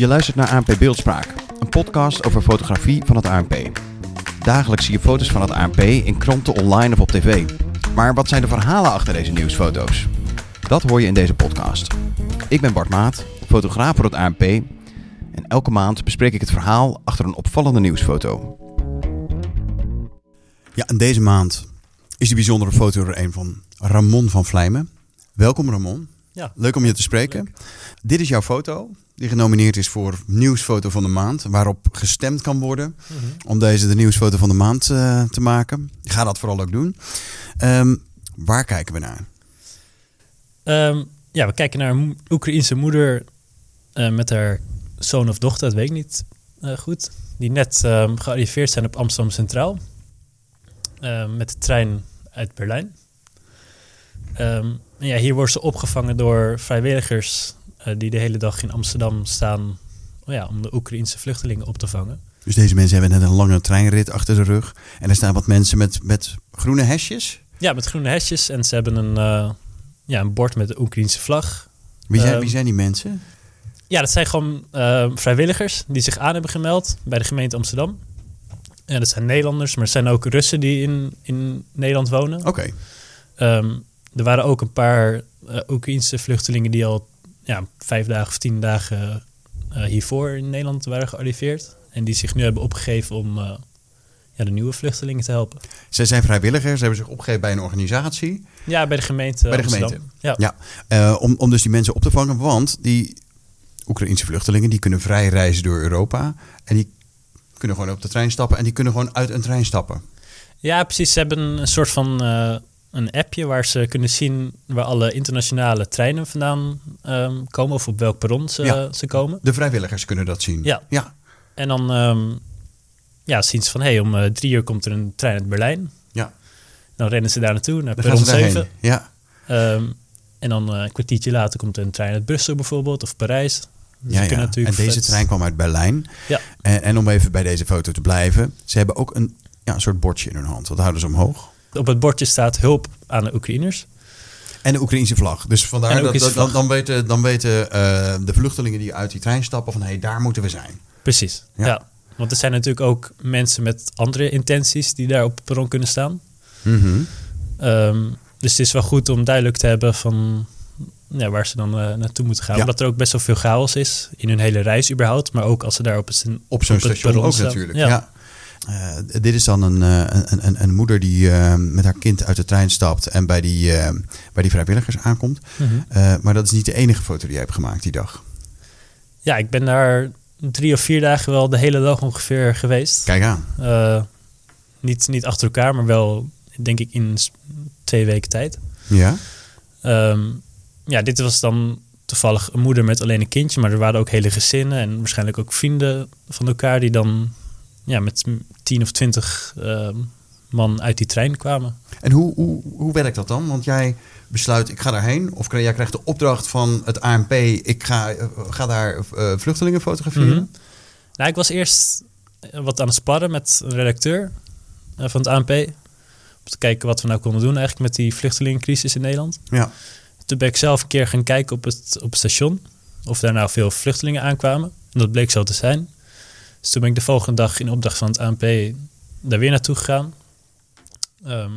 Je luistert naar ANP Beeldspraak, een podcast over fotografie van het ANP. Dagelijks zie je foto's van het ANP in kranten, online of op tv. Maar wat zijn de verhalen achter deze nieuwsfoto's? Dat hoor je in deze podcast. Ik ben Bart Maat, fotograaf voor het ANP. En elke maand bespreek ik het verhaal achter een opvallende nieuwsfoto. Ja, en deze maand is die bijzondere foto er een van Ramon van Vlijmen. Welkom Ramon. Ja. Leuk om je te spreken. Dit is jouw foto, die genomineerd is voor nieuwsfoto van de maand, waarop gestemd kan worden om deze de nieuwsfoto van de maand eh, te maken. Ik ga dat vooral ook doen. Ehm, waar kijken we naar? Ehm, ja, we kijken naar een Oekraïense moeder eh, met haar zoon of dochter, dat weet ik niet eh, goed. Die net ehm, gearriveerd zijn op Amsterdam Centraal. Met de trein uit Berlijn. Ehm, en ja, hier worden ze opgevangen door vrijwilligers eh, die de hele dag in Amsterdam staan oh ja, om de Oekraïense vluchtelingen op te vangen. Dus deze mensen hebben net een lange treinrit achter de rug. En er staan wat mensen met, met groene hesjes. Ja, met groene hesjes en ze hebben een, eh, ja, een bord met de Oekraïense vlag. Wie zijn, Ehm, wie zijn die mensen? Ja, dat zijn gewoon eh, vrijwilligers die zich aan hebben gemeld bij de gemeente Amsterdam. En dat zijn Nederlanders, maar er zijn ook Russen die in, in Nederland wonen. Oké. Ehm, er waren ook een paar uh, Oekraïnse vluchtelingen die al ja, vijf dagen of tien dagen eh, hiervoor in Nederland waren gearriveerd. En die zich nu hebben opgegeven om eh, ja, de nieuwe vluchtelingen te helpen. Zij zijn vrijwilligers, ze hebben zich opgegeven bij een organisatie. Ja, bij de gemeente Bij de Amsterdam. gemeente. Ja. Ja, eh, om, om dus die mensen op te vangen. Want die Oekraïnse vluchtelingen die kunnen vrij reizen door Europa. En die kunnen gewoon op de trein stappen. En die kunnen gewoon uit een trein stappen. Ja, precies. Ze hebben een soort van eh, een appje waar ze kunnen zien waar alle internationale treinen vandaan ehm, komen of op welk perron ze, Ja. ze komen. De vrijwilligers kunnen dat zien. Ja. Ja. En dan ehm, ja, zien ze van hé, hey, om eh, drie uur komt er een trein uit Berlijn. ja. Dan rennen ze daar naartoe, naar Dan perron ze daarheen. 7. Ja. Ehm, en dan eh, een kwartiertje later komt er een trein uit Brussel bijvoorbeeld of Parijs. Dus Ja, ja. En deze trein kwam uit Berlijn. Ja. En, en om even bij deze foto te blijven. Ze hebben ook een, ja, een soort bordje in hun hand. Dat houden ze omhoog. Op het bordje staat hulp aan de Oekraïners. En de Oekraïnse vlag. Dus vandaar dat, dan, weten, dan weten eh, de vluchtelingen die uit die trein stappen van hé, hey, daar moeten we zijn. Precies, Ja. ja. Want er zijn natuurlijk ook mensen met andere intenties die daar op het perron kunnen staan. Mhm. Ehm, dus het is wel goed om duidelijk te hebben van ja, waar ze dan eh, naartoe moeten gaan. Ja. Omdat er ook best wel veel chaos is in hun hele reis überhaupt. Maar ook als ze daar op, een, Op zo'n station ook staan. natuurlijk. Ja. Eh, dit is dan een, eh, een, een, een moeder die eh, met haar kind uit de trein stapt en bij die, bij die vrijwilligers aankomt. Mhm. Maar dat is niet de enige foto die jij hebt gemaakt die dag. ja, ik ben daar drie of vier dagen wel de hele dag ongeveer geweest. Kijk aan. Niet, niet achter elkaar, maar wel denk ik in twee weken tijd. Ja? Ehm, ja, dit was dan toevallig een moeder met alleen een kindje, maar er waren ook hele gezinnen en waarschijnlijk ook vrienden van elkaar die dan ja, met tien of twintig ehm, man uit die trein kwamen. En hoe, hoe, hoe werkt dat dan? Want jij besluit, ik ga daarheen. Of jij krijgt de opdracht van het ANP, ik ga, eh, ga daar eh, vluchtelingen fotograferen. Mhm. Nou, ik was eerst wat aan het sparren met een redacteur eh, van het ANP. Om te kijken wat we nou konden doen eigenlijk met die vluchtelingencrisis in Nederland. Ja. Toen ben ik zelf een keer gaan kijken op het, op het station. Of daar nou veel vluchtelingen aankwamen. En dat bleek zo te zijn. Dus toen ben ik de volgende dag in opdracht van het ANP daar weer naartoe gegaan. Ehm,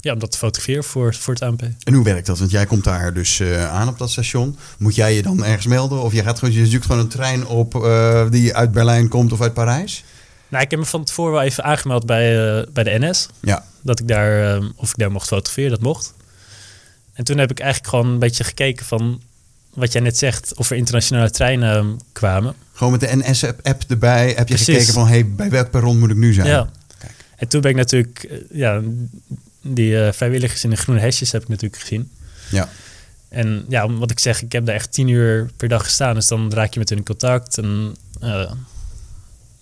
ja, om dat te fotograferen voor, voor het ANP. En hoe werkt dat? Want jij komt daar dus eh, aan op dat station. Moet jij je dan ergens melden? Of je, gaat gewoon, je zoekt gewoon een trein op eh, die uit Berlijn komt of uit Parijs? Nou, ik heb me van tevoren wel even aangemeld bij, eh, bij de NS. Ja. Dat ik daar, ehm, of ik daar mocht fotograferen, dat mocht. En toen heb ik eigenlijk gewoon een beetje gekeken van wat jij net zegt, of er internationale treinen ehm, kwamen. Gewoon met de NS-app erbij heb je Precies. gekeken van... hey, bij welk perron moet ik nu zijn? Ja. Kijk. En toen ben ik natuurlijk, eh, ja, die eh, vrijwilligers in de groene hesjes heb ik natuurlijk gezien. Ja. En ja, wat ik zeg, ik heb daar echt tien uur per dag gestaan. Dus dan raak je met hun in contact. En eh,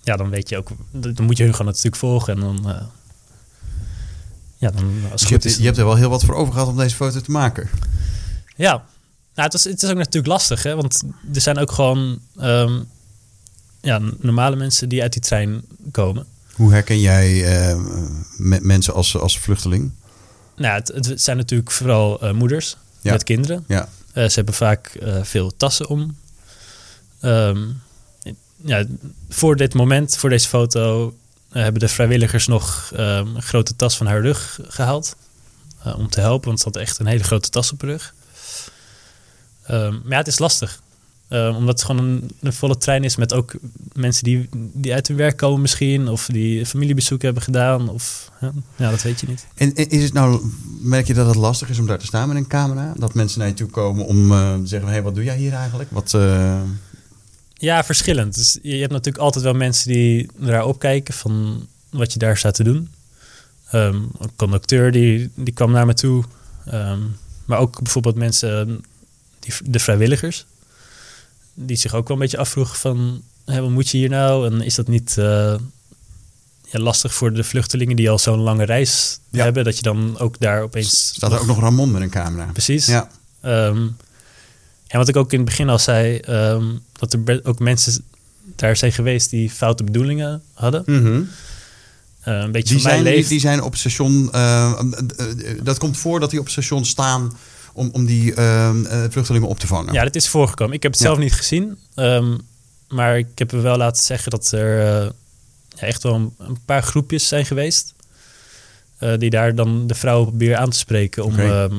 ja, dan weet je ook, dan moet je hun gewoon natuurlijk volgen. En dan, ja, dan als Dus het je, goed hebt, is. je hebt er wel heel wat voor over gehad om deze foto te maken. Ja, nou, het, is, het is ook natuurlijk lastig, hè? Want er zijn ook gewoon ehm, ja, normale mensen die uit die trein komen. Hoe herken jij eh, me- mensen als, als vluchteling? Nou, het, het zijn natuurlijk vooral eh, moeders Ja. met kinderen. Ja. Eh, ze hebben vaak eh, veel tassen om. Ehm, ja, voor dit moment, voor deze foto, hebben de vrijwilligers nog ehm, een grote tas van haar rug gehaald. eh, om te helpen, want ze had echt een hele grote tas op haar rug. Ehm, maar ja, het is lastig. Ehm, omdat het gewoon een, een volle trein is met ook mensen die, die uit hun werk komen misschien. Of die familiebezoek hebben gedaan. Of ja, dat weet je niet. En en is het nou, merk je dat het lastig is om daar te staan met een camera? Dat mensen naar je toe komen om eh, te zeggen, hé, hey, wat doe jij hier eigenlijk? Wat, eh, Ja, verschillend. Dus je hebt natuurlijk altijd wel mensen die daar opkijken van wat je daar staat te doen. Ehm, een conducteur die, die kwam naar me toe. Maar ook bijvoorbeeld mensen, die, de vrijwilligers, die zich ook wel een beetje afvroegen van, wat moet je hier nou? En is dat niet eh, ja, lastig voor de vluchtelingen die al zo'n lange reis Ja. hebben, dat je dan ook daar opeens... staat er ook nog Ramon met een camera? Precies. Ja. Ehm, en wat ik ook in het begin al zei, ehm, dat er ook mensen daar zijn geweest die foute bedoelingen hadden. Mhm. Eh, een beetje Die, zijn, die, leven. die zijn op station, eh, dat komt voor dat die op station staan om, om die eh, eh, vluchtelingen op te vangen. Ja, dat is voorgekomen. Ik heb het zelf niet gezien. ehm, maar ik heb wel laten zeggen dat er eh, ja, echt wel een, een paar groepjes zijn geweest. eh, die daar dan de vrouwen proberen aan te spreken om... Ehm,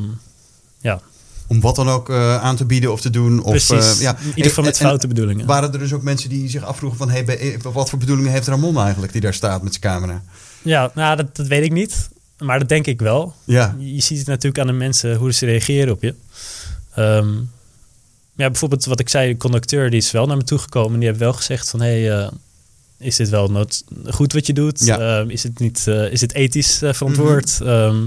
ja, Om wat dan ook aan te bieden of te doen. Of, ja. In ieder geval met foute bedoelingen. Waren er dus ook mensen die zich afvroegen van... Hey, wat voor bedoelingen heeft Ramon eigenlijk die daar staat met zijn camera? Ja, nou, dat, dat weet ik niet. Maar dat denk ik wel. Ja, Je ziet het natuurlijk aan de mensen hoe ze reageren op je. Ehm, ja, bijvoorbeeld wat ik zei, de conducteur die is wel naar me toegekomen. Die heeft wel gezegd van, hé, hey, eh, is dit wel nood- goed wat je doet? Ja. Ehm, is het niet, eh, is het ethisch eh, verantwoord? Ehm,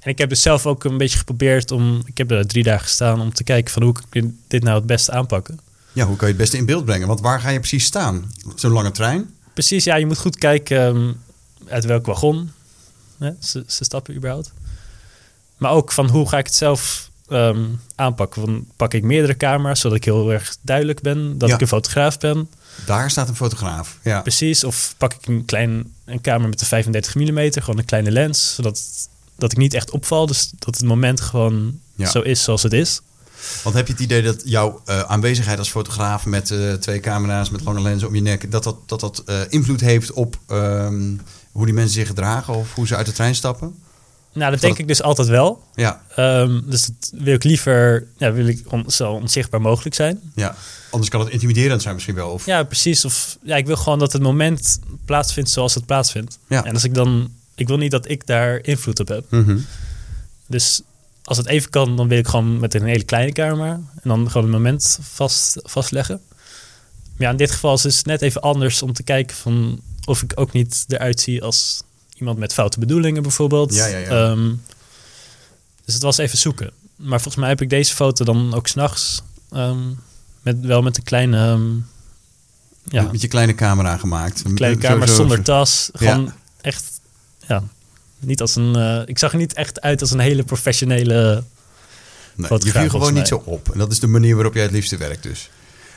en ik heb dus zelf ook een beetje geprobeerd om, ik heb er drie dagen gestaan om te kijken van hoe ik dit nou het beste aanpakken. ja, hoe kan je het beste in beeld brengen? Want waar ga je precies staan? Zo'n lange trein? Precies, ja, je moet goed kijken uit welk wagon hè, ze, ze stappen überhaupt. Maar ook van hoe ga ik het zelf ehm, aanpakken. Van, pak ik meerdere camera's, zodat ik heel erg duidelijk ben dat Ja. ik een fotograaf ben. Daar staat een fotograaf. Ja. Precies, of pak ik een, klein, een camera met de 35 mm, gewoon een kleine lens, zodat dat ik niet echt opval. Dus dat het moment gewoon Ja. zo is zoals het is. Want heb je het idee dat jouw eh, aanwezigheid als fotograaf met eh, twee camera's met lange lenzen om je nek, dat dat, dat, dat eh, invloed heeft op ehm, hoe die mensen zich gedragen of hoe ze uit de trein stappen? Nou, dat denk dat- ik dus altijd wel. Ja, Ehm, dus dat wil ik liever, ja, wil ik on- zo onzichtbaar mogelijk zijn. ja. Anders kan het intimiderend zijn misschien wel. Of, Ja, precies. Of ja, ik wil gewoon dat het moment plaatsvindt zoals het plaatsvindt. Ja. En als ik dan, ik wil niet dat ik daar invloed op heb. Mhm. Dus als het even kan, dan wil ik gewoon met een hele kleine camera en dan gewoon het moment vast, vastleggen. Maar ja, in dit geval is het net even anders om te kijken van of ik ook niet eruit zie als iemand met foute bedoelingen bijvoorbeeld. Ja, ja, ja. Ehm, dus het was even zoeken. Maar volgens mij heb ik deze foto dan ook s'nachts um, met wel met een kleine ehm, ja, Met je kleine camera gemaakt. kleine Zo- kamer zo- zonder zo. tas. Ja. Gewoon echt, ja, niet als een. eh, ik zag er niet echt uit als een hele professionele. Nee, je viel gewoon niet zo op. En dat is de manier waarop jij het liefste werkt dus.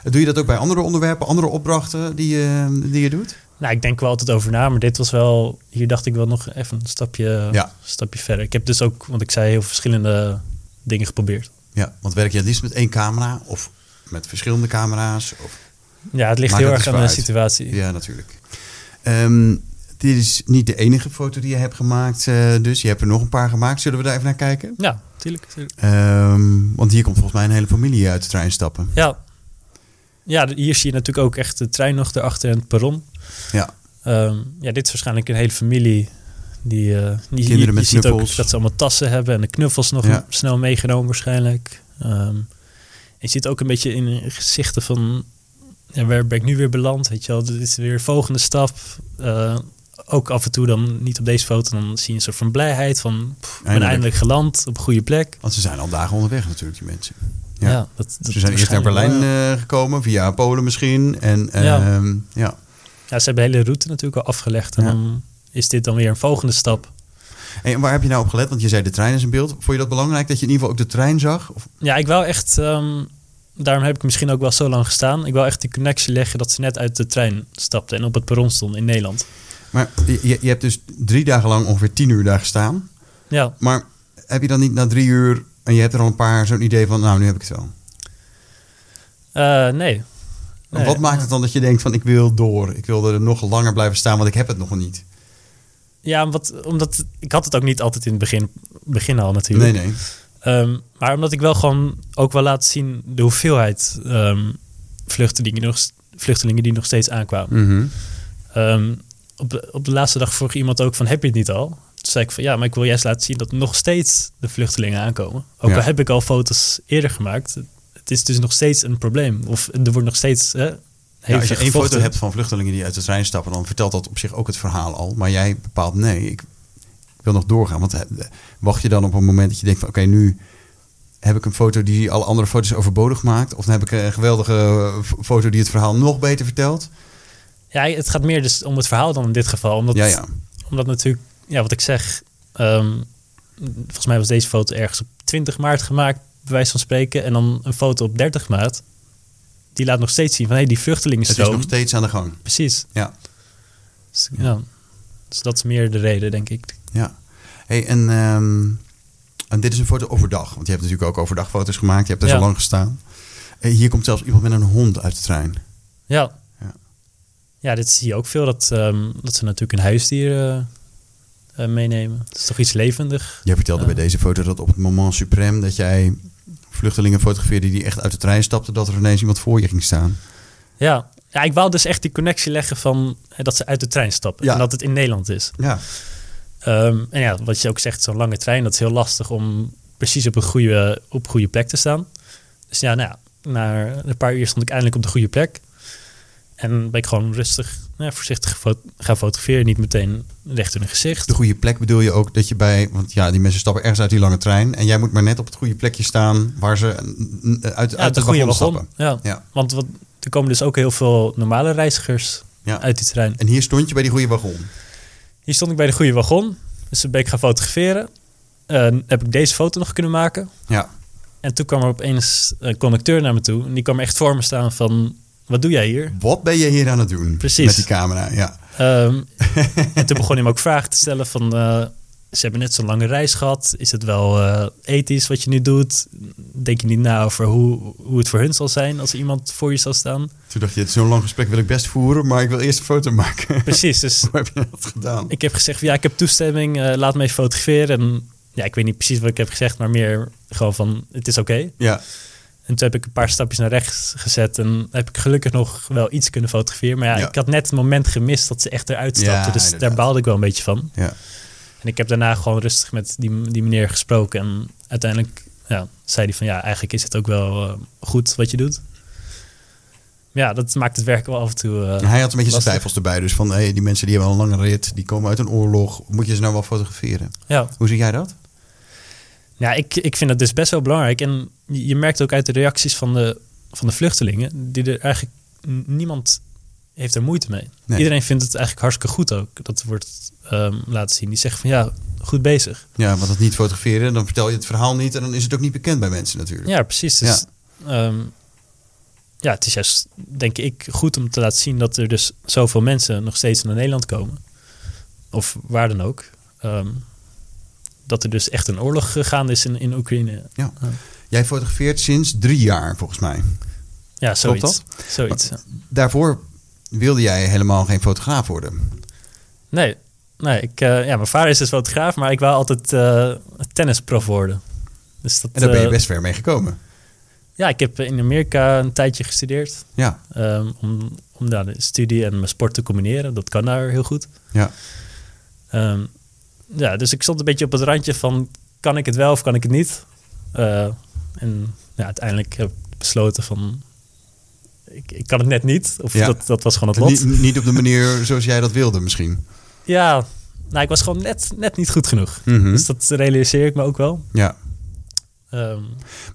Doe je dat ook bij andere onderwerpen, andere opdrachten die je, die je doet? Nou, ik denk wel altijd over na, maar dit was wel. Hier dacht ik wel nog even een stapje, Ja. stapje verder. Ik heb dus ook, want ik zei, heel verschillende dingen geprobeerd. Ja, want werk je het liefst met één camera of met verschillende camera's? Of... Ja, het ligt heel erg dus aan de uit. situatie. Ja, natuurlijk. Ehm, dit is niet de enige foto die je hebt gemaakt, eh, dus je hebt er nog een paar gemaakt. Zullen we daar even naar kijken? Ja, tuurlijk. tuurlijk. Ehm, want hier komt volgens mij een hele familie uit de trein stappen. Ja. Ja, hier zie je natuurlijk ook echt de trein nog erachter en het perron. Ja, Ehm, ja, dit is waarschijnlijk een hele familie. Die, eh die Kinderen je, met je ziet ook dat ze allemaal tassen hebben en de knuffels nog Ja. snel meegenomen waarschijnlijk. Ehm, je ziet ook een beetje in gezichten van ja, waar ben ik nu weer beland? Weet je wel, dit is weer de volgende stap. Eh, ook af en toe dan niet op deze foto, dan zie je een soort van blijheid van pff, ben Eindelijk. eindelijk geland op een goede plek. want ze zijn al dagen onderweg natuurlijk, die mensen. Ja, Ja. dat, dat Ze zijn eerst naar Berlijn eh, gekomen, via Polen misschien. En Ja. ehm, ja. Ja, ze hebben de hele route natuurlijk al afgelegd en Ja. dan is dit dan weer een volgende stap. En waar heb je nou op gelet? Want je zei de trein is in beeld. Vond je dat belangrijk dat je in ieder geval ook de trein zag? Of, Ja, ik wou echt, ehm, daarom heb ik misschien ook wel zo lang gestaan. Ik wou echt die connectie leggen dat ze net uit de trein stapten en op het perron stonden in Nederland. maar je, je hebt dus drie dagen lang ongeveer tien uur daar gestaan. Ja, Maar heb je dan niet na drie uur en je hebt er al een paar zo'n idee van, nou nu heb ik het wel. eh, nee. Nee, wat maakt het dan dat je denkt van ik wil door, ik wil er nog langer blijven staan, want ik heb het nog niet? Ja, wat, omdat ik had het ook niet altijd in het begin, begin al natuurlijk. Nee, nee. Ehm, maar omdat ik wel gewoon ook wel laat zien de hoeveelheid ehm, vluchtelingen, die nog, vluchtelingen die nog steeds aankwamen. Mhm. Ehm, op, de, op de laatste dag vroeg iemand ook van heb je het niet al? Toen zei ik van ja, maar ik wil juist laten zien dat nog steeds de vluchtelingen aankomen. Ook Ja. al heb ik al foto's eerder gemaakt. Het is dus nog steeds een probleem. Of er wordt nog steeds hè, Ja, als je één foto hebt van vluchtelingen die uit de trein stappen, dan vertelt dat op zich ook het verhaal al. Maar jij bepaalt nee, ik, wil nog doorgaan. Want wacht je dan op een moment dat je denkt van oké, nu heb ik een foto die alle andere foto's overbodig maakt? Of dan heb ik een geweldige eh, foto die het verhaal nog beter vertelt? Ja, het gaat meer dus om het verhaal dan in dit geval. Omdat, Ja, ja. omdat natuurlijk, ja, wat ik zeg, ehm, volgens mij was deze foto ergens op 20 maart gemaakt, bij wijze van spreken. En dan een foto op 30 maart. Die laat nog steeds zien van hé, die Het is vluchtelingenstroom. nog steeds aan de gang. Precies. Ja. Dus, ja. dus dat is meer de reden, denk ik. Ja. Hey, en, ehm, en dit is een foto overdag. Want je hebt natuurlijk ook overdag foto's gemaakt. Je hebt er Ja. zo lang gestaan. Eh, hier komt zelfs iemand met een hond uit de trein. Ja. Ja. Ja, dit zie je ook veel, dat, ehm, dat ze natuurlijk een huisdier eh, eh, meenemen. Het is toch iets levendig. Jij vertelde bij deze foto dat op het moment suprem dat jij vluchtelingen fotografeerde die echt uit de trein stapten, dat er ineens iemand voor je ging staan. Ja. ja, ik wou dus echt die connectie leggen van dat ze uit de trein stappen. Ja. En dat het in Nederland is. Ja. Ehm, en ja, wat je ook zegt, zo'n lange trein, dat is heel lastig om precies op een goede, op goede plek te staan. Dus ja, nou ja, na een paar uur stond ik eindelijk op de goede plek. En ben ik gewoon rustig, nou ja, voorzichtig gaan fotograferen. Niet meteen recht in hun gezicht. De goede plek bedoel je ook dat je bij, want ja, die mensen stappen ergens uit die lange trein en jij moet maar net op het goede plekje staan waar ze mm, uit, Ja, uit de goede wagon. Ja. Ja. Want wat, er komen dus ook heel veel normale reizigers Ja. uit die trein. En hier stond je bij die goede wagon. Hier stond ik bij de goede wagon. Dus ben ik gaan fotograferen. Eh, heb ik deze foto nog kunnen maken. Ja. En toen kwam er opeens een conducteur naar me toe. En die kwam echt voor me staan van... Wat doe jij hier? Wat ben je hier aan het doen? Precies. Met die camera, ja. Ehm, en toen begon hij me ook vragen te stellen van... eh, ze hebben net zo'n lange reis gehad. Is het wel eh, ethisch wat je nu doet? Denk je niet na over hoe, hoe het voor hun zal zijn... als er iemand voor je zal staan? Toen dacht je, zo'n lang gesprek wil ik best voeren, maar ik wil eerst een foto maken. Precies, dus Hoe heb je dat gedaan? ik heb gezegd... Ja, ik heb toestemming, eh, laat me even fotograferen. En ja, ik weet niet precies wat ik heb gezegd... maar meer gewoon van, het is oké. Ja, En toen heb ik een paar stapjes naar rechts gezet en heb ik gelukkig nog wel iets kunnen fotograferen. Maar ja, Ja. ik had net het moment gemist dat ze echt eruit stapte. Ja, dus inderdaad. daar baalde ik wel een beetje van. ja. En ik heb daarna gewoon rustig met die, die meneer gesproken. En uiteindelijk ja, zei hij van ja, eigenlijk is het ook wel eh, goed wat je doet. Ja, dat maakt het werk wel af en toe. eh, En hij had een beetje zijn twijfels erbij. Dus van, hey, die mensen die hebben al een lange rit, die komen uit een oorlog. Moet je ze nou wel fotograferen? Ja, Hoe zie jij dat? Ja ik, ik vind het dus best wel belangrijk. En je merkt ook uit de reacties van de, van de vluchtelingen, die er eigenlijk niemand heeft er moeite mee. Nee. Iedereen vindt het eigenlijk hartstikke goed ook. Dat wordt ehm, laten zien. Die zeggen van ja, goed bezig. Ja, want het niet fotograferen, dan vertel je het verhaal niet en dan is het ook niet bekend bij mensen natuurlijk. Ja, precies. Dus, ja. ja, het is juist, denk ik, goed om te laten zien dat er dus zoveel mensen nog steeds naar Nederland komen. Of waar dan ook. Ehm, dat er dus echt een oorlog gaande is in, in Oekraïne. Ja. Jij fotografeert sinds drie jaar volgens mij. Ja, zoiets. dat? Zoiets. Daarvoor wilde jij helemaal geen fotograaf worden. Nee, nee ik, eh, ja, mijn vader is dus fotograaf, maar ik wou altijd eh tennisprof worden. Dus dat, En daar ben je eh, best ver mee gekomen. Ja, ik heb in Amerika een tijdje gestudeerd. Ja, ehm, om om daar de studie en mijn sport te combineren. Dat kan daar heel goed. ja. Ehm, ja, dus ik stond een beetje op het randje van... kan ik het wel of kan ik het niet? Eh, en ja, uiteindelijk heb ik besloten van... ik, ik kan het net niet. Of Ja. dat, dat was gewoon het lot. Niet, niet op de manier zoals jij dat wilde misschien. Ja, nou, ik was gewoon net, net niet goed genoeg. Mhm. Dus dat realiseer ik me ook wel. Ja. Ehm,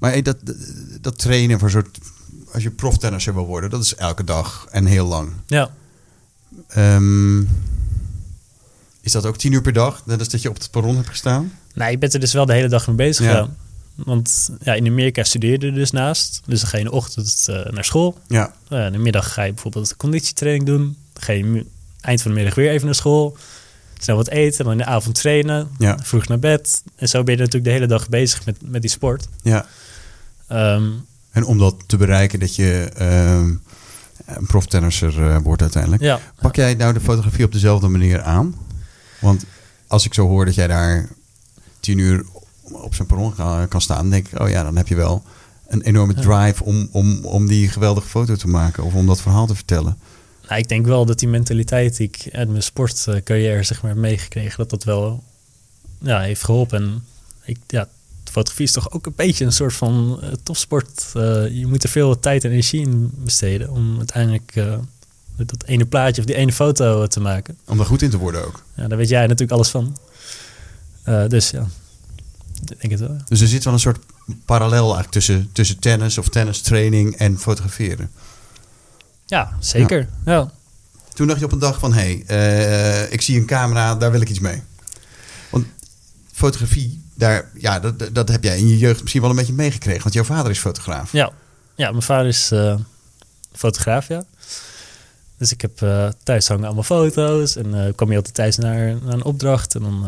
Maar dat, dat trainen voor soort... Als je proftennisser wil worden, dat is elke dag en heel lang. ja, Ehm, is dat ook tien uur per dag? Net als dat je op het perron hebt gestaan? nou, ik ben er dus wel de hele dag mee bezig. Ja. Want ja, in Amerika studeerde je dus naast. Dus dan ga je in de ochtend eh, naar school. Ja. Uh, in de middag ga je bijvoorbeeld conditietraining doen. Dan ga je eind van de middag weer even naar school. Snel wat eten, dan in de avond trainen. Ja. Vroeg naar bed. En zo ben je natuurlijk de hele dag bezig met, met die sport. ja. Ehm, En om dat te bereiken, dat je ehm, een proftennisser uh, wordt uiteindelijk. Ja. Pak jij nou de fotografie op dezelfde manier aan? Want als ik zo hoor dat jij daar tien uur op zijn perron kan staan, denk ik, oh ja, dan heb je wel een enorme drive om, om, om die geweldige foto te maken of om dat verhaal te vertellen. Nou, ik denk wel dat die mentaliteit die ik uit mijn sportcarrière zeg maar meegekregen, dat dat wel ja, heeft geholpen. En ik, ja, fotografie is toch ook een beetje een soort van uh, topsport. Uh, je moet er veel tijd en energie in besteden om uiteindelijk uh, dat ene plaatje of die ene foto te maken. Om er goed in te worden ook. Ja, daar weet jij natuurlijk alles van. dus ja, ik denk het wel. Dus er zit wel een soort parallel eigenlijk tussen, tussen tennis of tennistraining en fotograferen. Ja, zeker. Ja. Toen dacht je op een dag van, hé, hey, ik zie een camera, daar wil ik iets mee. Want fotografie, daar, ja, dat, dat heb jij in je jeugd misschien wel een beetje meegekregen. Want jouw vader is fotograaf. Ja, ja mijn vader is uh, fotograaf, ja. Dus ik heb uh, thuis hangen allemaal foto's. En uh, kwam je altijd thuis naar, naar een opdracht. En dan,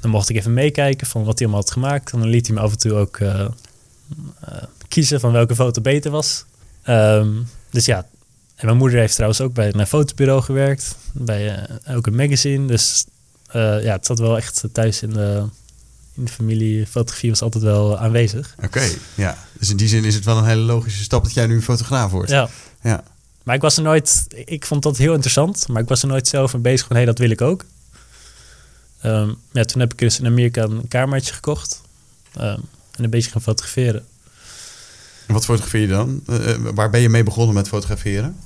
dan mocht ik even meekijken van wat hij allemaal had gemaakt. En dan liet hij me af en toe ook kiezen van welke foto beter was. Um, dus ja, en mijn moeder heeft trouwens ook bij een fotobureau gewerkt. Bij ook een magazine. Dus ja, het zat wel echt thuis in de, in de familie, fotografie was altijd wel aanwezig. Oké, ja. Dus in die zin is het wel een hele logische stap dat jij nu een fotograaf wordt. Ja. ja. Maar ik was er nooit, ik vond dat heel interessant, maar ik was er nooit zelf mee bezig van hé, hey, dat wil ik ook. Um, ja, toen heb ik dus in Amerika een kamertje gekocht um, en een beetje gaan fotograferen. En wat fotografeer je dan? Uh, waar ben je mee begonnen met fotograferen?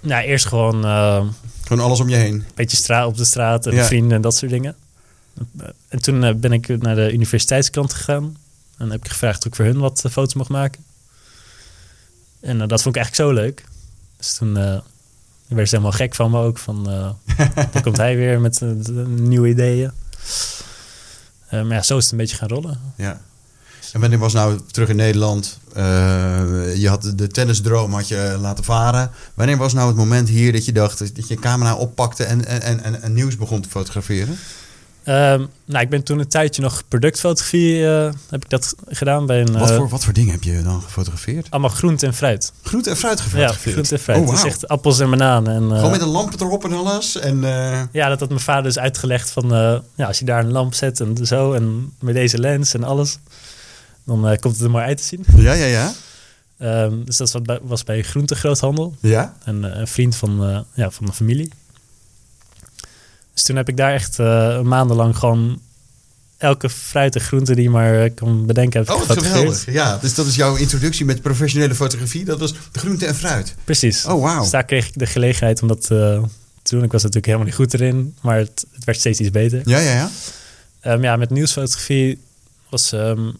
Nou, eerst gewoon... Uh, gewoon alles om je heen? Een beetje straat op de straat en ja. vrienden en dat soort dingen. En toen uh, ben ik naar de universiteitskant gegaan. En heb ik gevraagd of ik voor hun wat foto's mocht maken. En dat vond ik eigenlijk zo leuk. Dus toen werd ze helemaal gek van me ook. Van, dan komt hij weer met nieuwe ideeën. maar ja, zo is het een beetje gaan rollen. Ja. En wanneer was nou terug in Nederland? je had de tennisdroom had je laten varen. Wanneer was nou het moment hier dat je dacht dat je camera oppakte en, en, en, en nieuws begon te fotograferen? Um, nou, ik ben toen een tijdje nog productfotografie uh, heb ik dat gedaan bij een. Wat, voor, wat voor dingen heb je dan gefotografeerd? Allemaal groente en fruit. Groente en fruit gefotografeerd? Ja, groente en fruit. Oh, wow. Is echt appels en bananen. En, uh, Gewoon met een lamp erop en alles? En. Ja, dat had mijn vader dus uitgelegd van... ja, als je daar een lamp zet en zo en met deze lens en alles... dan komt het er mooi uit te zien. Ja, ja, ja. Um, dus dat was bij, was bij groentegroothandel. Ja? En een vriend van, ja, van de familie. Dus toen heb ik daar echt uh, maandenlang gewoon elke fruit en groente die je maar kan bedenken heb Oh, geweldig. Ja, dus dat is jouw introductie met professionele fotografie. Dat was de groente en fruit. Precies. Oh, wauw. Dus daar kreeg ik de gelegenheid om dat uh, te doen. Ik was natuurlijk helemaal niet goed erin, maar het, het werd steeds iets beter. Ja, ja, ja. Um, ja, met nieuwsfotografie was um,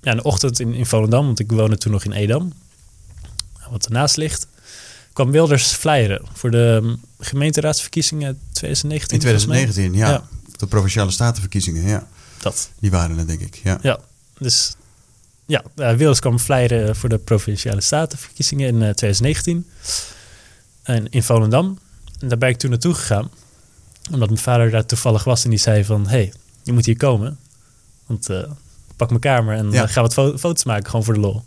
ja, een ochtend in, in Volendam, want ik woonde toen nog in Edam, wat ernaast ligt kwam Wilders flyeren voor de gemeenteraadsverkiezingen 2019. In 2019, ja. ja. De provinciale statenverkiezingen, ja. Dat. Die waren er, denk ik. Ja, ja dus ja, uh, Wilders kwam flyeren voor de provinciale statenverkiezingen in uh, 2019. En in Volendam. En daar ben ik toen naartoe gegaan. Omdat mijn vader daar toevallig was en die zei van... hey, je moet hier komen. Want uh, pak mijn kamer en ja. gaan wat fo foto's maken, gewoon voor de lol.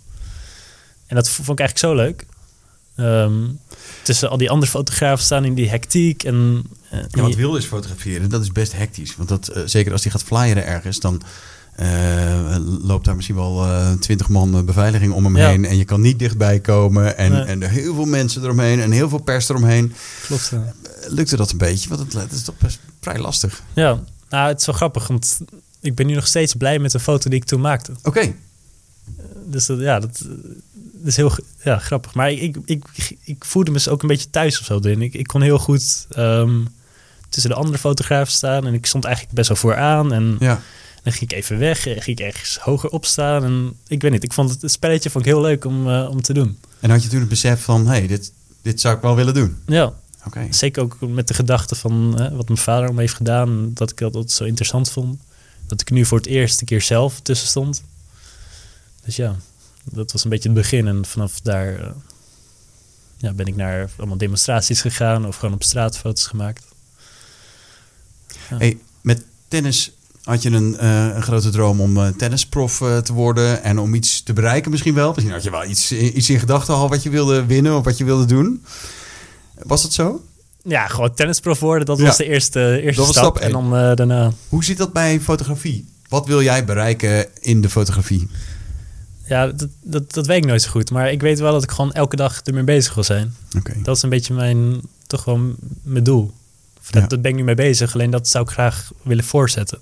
En dat vond ik eigenlijk zo leuk. Um, tussen al die andere fotografen staan in die hectiek. En, uh, ja, wat wil is fotograferen, dat is best hectisch. Want dat, uh, zeker als die gaat flyeren ergens, dan uh, loopt daar misschien wel twintig man beveiliging om hem ja. heen. En je kan niet dichtbij komen. En, nee. en er heel veel mensen eromheen en heel veel pers eromheen. Klopt. Ja. Lukte dat een beetje? Want het, het is toch best vrij lastig. Ja, nou, het is wel grappig, want ik ben nu nog steeds blij met de foto die ik toen maakte. Oké. Okay. Dus dat, ja, dat, dat is heel ja, grappig. Maar ik, ik, ik, ik voelde me ook een beetje thuis of zo erin. Ik, ik kon heel goed um, tussen de andere fotografen staan. En ik stond eigenlijk best wel vooraan. En ja. dan ging ik even weg. En ging ik ergens hoger opstaan. En ik weet niet, ik vond het, het spelletje vond ik heel leuk om, uh, om te doen. En had je toen het besef van, hé, hey, dit, dit zou ik wel willen doen? Ja. Okay. Zeker ook met de gedachte van uh, wat mijn vader om heeft gedaan. Dat ik dat altijd zo interessant vond. Dat ik nu voor het eerst een keer zelf tussen stond. Dus ja, dat was een beetje het begin. En vanaf daar uh, ja, ben ik naar allemaal demonstraties gegaan of gewoon op straat foto's gemaakt. Ja. Hey, met tennis had je een, eh, een grote droom om eh, tennisprof eh, te worden en om iets te bereiken misschien wel. Misschien had je wel iets, iets in gedachten al wat je wilde winnen of wat je wilde doen. Was het zo? Ja, gewoon tennisprof worden, dat Ja. was de eerste, eerste Dat stap. stap en dan eh, daarna... Hoe zit dat bij fotografie? Wat wil jij bereiken in de fotografie? Ja, dat, dat, dat weet ik nooit zo goed. Maar ik weet wel dat ik gewoon elke dag ermee bezig wil zijn. Oké. Dat is een beetje mijn, toch m- mijn doel. Dat, Ja. dat ben ik nu mee bezig. Alleen dat zou ik graag willen voortzetten.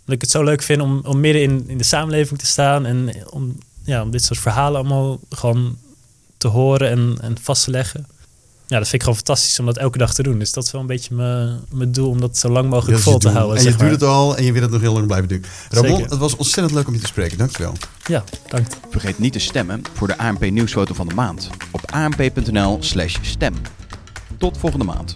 Omdat ik het zo leuk vind om, om midden in, in de samenleving te staan. En om, ja, om dit soort verhalen allemaal gewoon te horen en, en vast te leggen. Ja, dat vind ik gewoon fantastisch om dat elke dag te doen. Dus dat is wel een beetje mijn, mijn doel om dat zo lang mogelijk vol te houden. En je doet het al en je wil het nog heel lang blijven doen. Ramon, Zeker. het was ontzettend leuk om je te spreken. Dankjewel. Ja, dank. Vergeet niet te stemmen voor de ANP nieuwsfoto van de maand op anp.nl slash stem. Tot volgende maand.